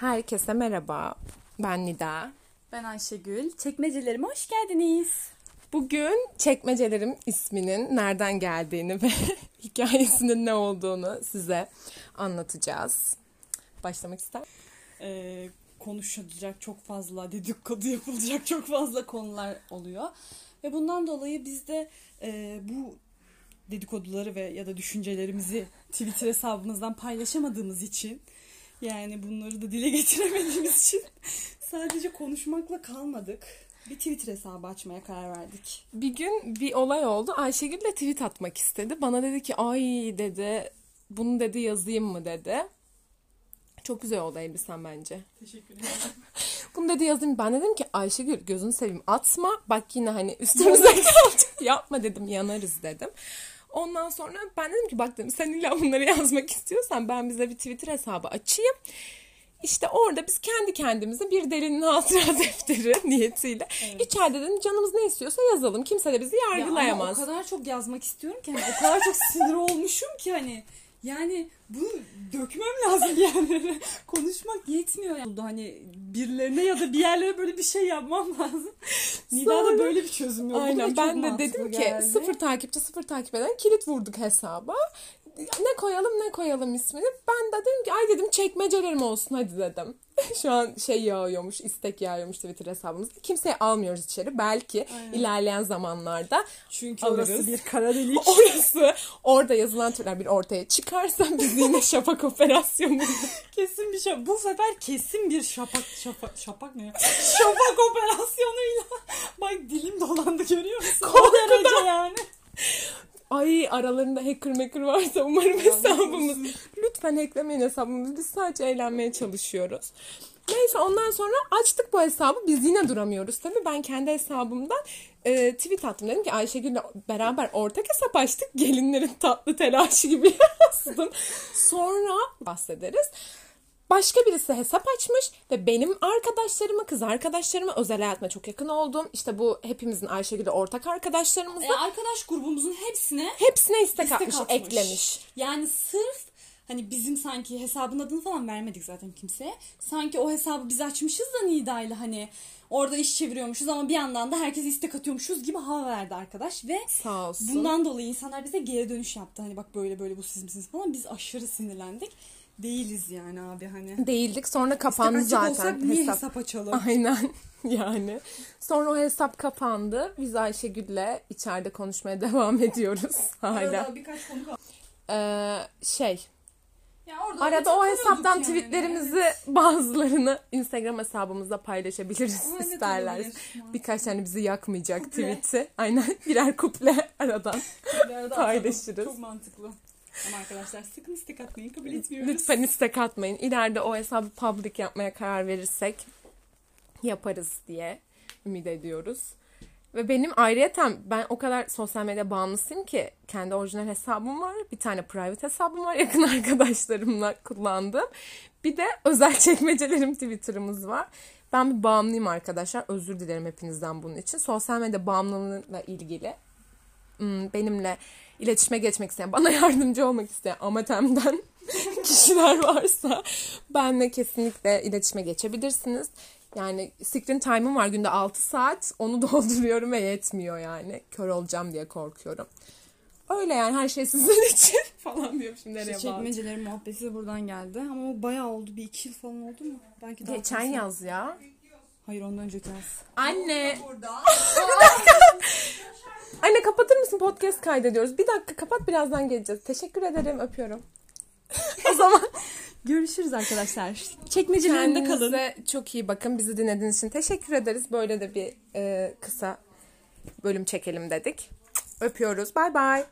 Herkese merhaba. Ben Nida. Ben Ayşegül. Çekmecelerime hoş geldiniz. Bugün çekmecelerim isminin nereden geldiğini ve hikayesinin ne olduğunu size anlatacağız. Başlamak ister Ee, konuşulacak çok fazla, dedikodu yapılacak çok fazla konular oluyor. Ve bundan dolayı biz de e, bu dedikoduları ve ya da düşüncelerimizi Twitter hesabımızdan paylaşamadığımız için yani bunları da dile getiremediğimiz için sadece konuşmakla kalmadık. Bir Twitter hesabı açmaya karar verdik. Bir gün bir olay oldu. Ayşegül de tweet atmak istedi. Bana dedi ki ay dedi bunu dedi yazayım mı dedi. Çok güzel oldu elbisen bence. Teşekkür ederim. Bunu dedi yazayım. Ben dedim ki Ayşegül gözünü seveyim atma. Bak yine hani üstümüze kalacak. Yapma dedim yanarız dedim. Ondan sonra ben dedim ki bak dedim sen illa bunları yazmak istiyorsan ben bize bir Twitter hesabı açayım. İşte orada biz kendi kendimize bir delinin hatıra defteri niyetiyle içeride dedim canımız ne istiyorsa yazalım. Kimse de bizi Ya ama yargılayamaz. o kadar çok yazmak istiyorum ki hani o kadar çok sinir olmuşum ki hani yani bunu dökmem lazım yani. Konuşmak yetmiyor yani. Hani birilerine ya da bir yerlere böyle bir şey yapmam lazım. Nida da Sonra- böyle bir çözüm yok. Aynen ben de dedim ki geldi. sıfır takipçi sıfır takip eden kilit vurduk hesaba. Ne koyalım ne koyalım ismini. Ben de dedim ki ay dedim çekmecelerim olsun hadi dedim. Şu an şey yağıyormuş istek yağıyormuş Twitter hesabımızda. Kimseyi almıyoruz içeri. Belki Aynen. ilerleyen zamanlarda Çünkü alırız. orası bir kara delik. orası orada yazılan türler bir ortaya çıkarsa biz yine şafak operasyonu. kesin bir şey. Bu sefer kesin bir şapak şapak şapak ne ya? Şafak operasyonuyla. Bak dilim dolandı görüyor musun? Derece yani. Ay aralarında hacker maker varsa umarım hesabımız. Lütfen hacklemeyin hesabımızı. Biz sadece eğlenmeye çalışıyoruz. Neyse ondan sonra açtık bu hesabı. Biz yine duramıyoruz tabii. Ben kendi hesabımdan e, tweet attım. Dedim ki Ayşegül'le beraber ortak hesap açtık. Gelinlerin tatlı telaşı gibi yazdım. Sonra bahsederiz. Başka birisi hesap açmış ve benim arkadaşlarıma, kız arkadaşlarıma, özel hayatıma çok yakın olduğum, işte bu hepimizin Ayşegül'le ortak arkadaşlarımızla E, arkadaş grubumuzun hepsine hepsine istek, istek atmış, atmış. eklemiş. Yani sırf hani bizim sanki hesabın adını falan vermedik zaten kimseye. Sanki o hesabı biz açmışız da Nida'yla hani orada iş çeviriyormuşuz ama bir yandan da herkese istek atıyormuşuz gibi hava verdi arkadaş ve Sağ olsun. bundan dolayı insanlar bize geri dönüş yaptı. Hani bak böyle böyle bu siz misiniz falan. Biz aşırı sinirlendik. Değiliz yani abi hani. Değildik. Sonra kapandı İstek zaten olsak niye hesap. hesap açalım? Aynen yani. Sonra o hesap kapandı. Biz Ayşegül'le içeride konuşmaya devam ediyoruz hala. Arada birkaç konu kaldı. Ee, şey Yani orada arada o hesaptan yani. tweetlerimizi bazılarını Instagram hesabımızda paylaşabiliriz evet, isterler. Birkaç hani bizi yakmayacak Kuple. tweet'i. Aynen birer kuple aradan. Bir arada paylaşırız. atalım. Çok mantıklı. Ama arkadaşlar sakın istek atmayın kabul etmiyoruz. Lütfen istek atmayın. İleride o hesabı public yapmaya karar verirsek yaparız diye ümit ediyoruz. Ve benim ayrıyeten ben o kadar sosyal medya bağımlısıyım ki kendi orijinal hesabım var. Bir tane private hesabım var yakın arkadaşlarımla kullandığım. Bir de özel çekmecelerim Twitter'ımız var. Ben bir bağımlıyım arkadaşlar. Özür dilerim hepinizden bunun için. Sosyal medya bağımlılığıyla ilgili hmm, benimle iletişime geçmek isteyen, bana yardımcı olmak isteyen Amatem'den kişiler varsa benle kesinlikle iletişime geçebilirsiniz. Yani screen time'ım var günde 6 saat. Onu dolduruyorum ve yetmiyor yani. Kör olacağım diye korkuyorum. Öyle yani her şey sizin için falan diyorum şimdi nereye İşte çekmecelerin muhabbeti de buradan geldi. Ama o bayağı oldu. Bir iki yıl falan oldu mu? Belki daha Geçen fazla. yaz ya. Hayır ondan önceki yaz. Anne. Anne kapatır mısın? Podcast kaydediyoruz. Bir dakika kapat birazdan geleceğiz. Teşekkür ederim. Öpüyorum. o zaman Görüşürüz arkadaşlar. Çekmecelerinde kalın. Kendinize çok iyi bakın. Bizi dinlediğiniz için teşekkür ederiz. Böyle de bir e, kısa bölüm çekelim dedik. Öpüyoruz. Bay bay.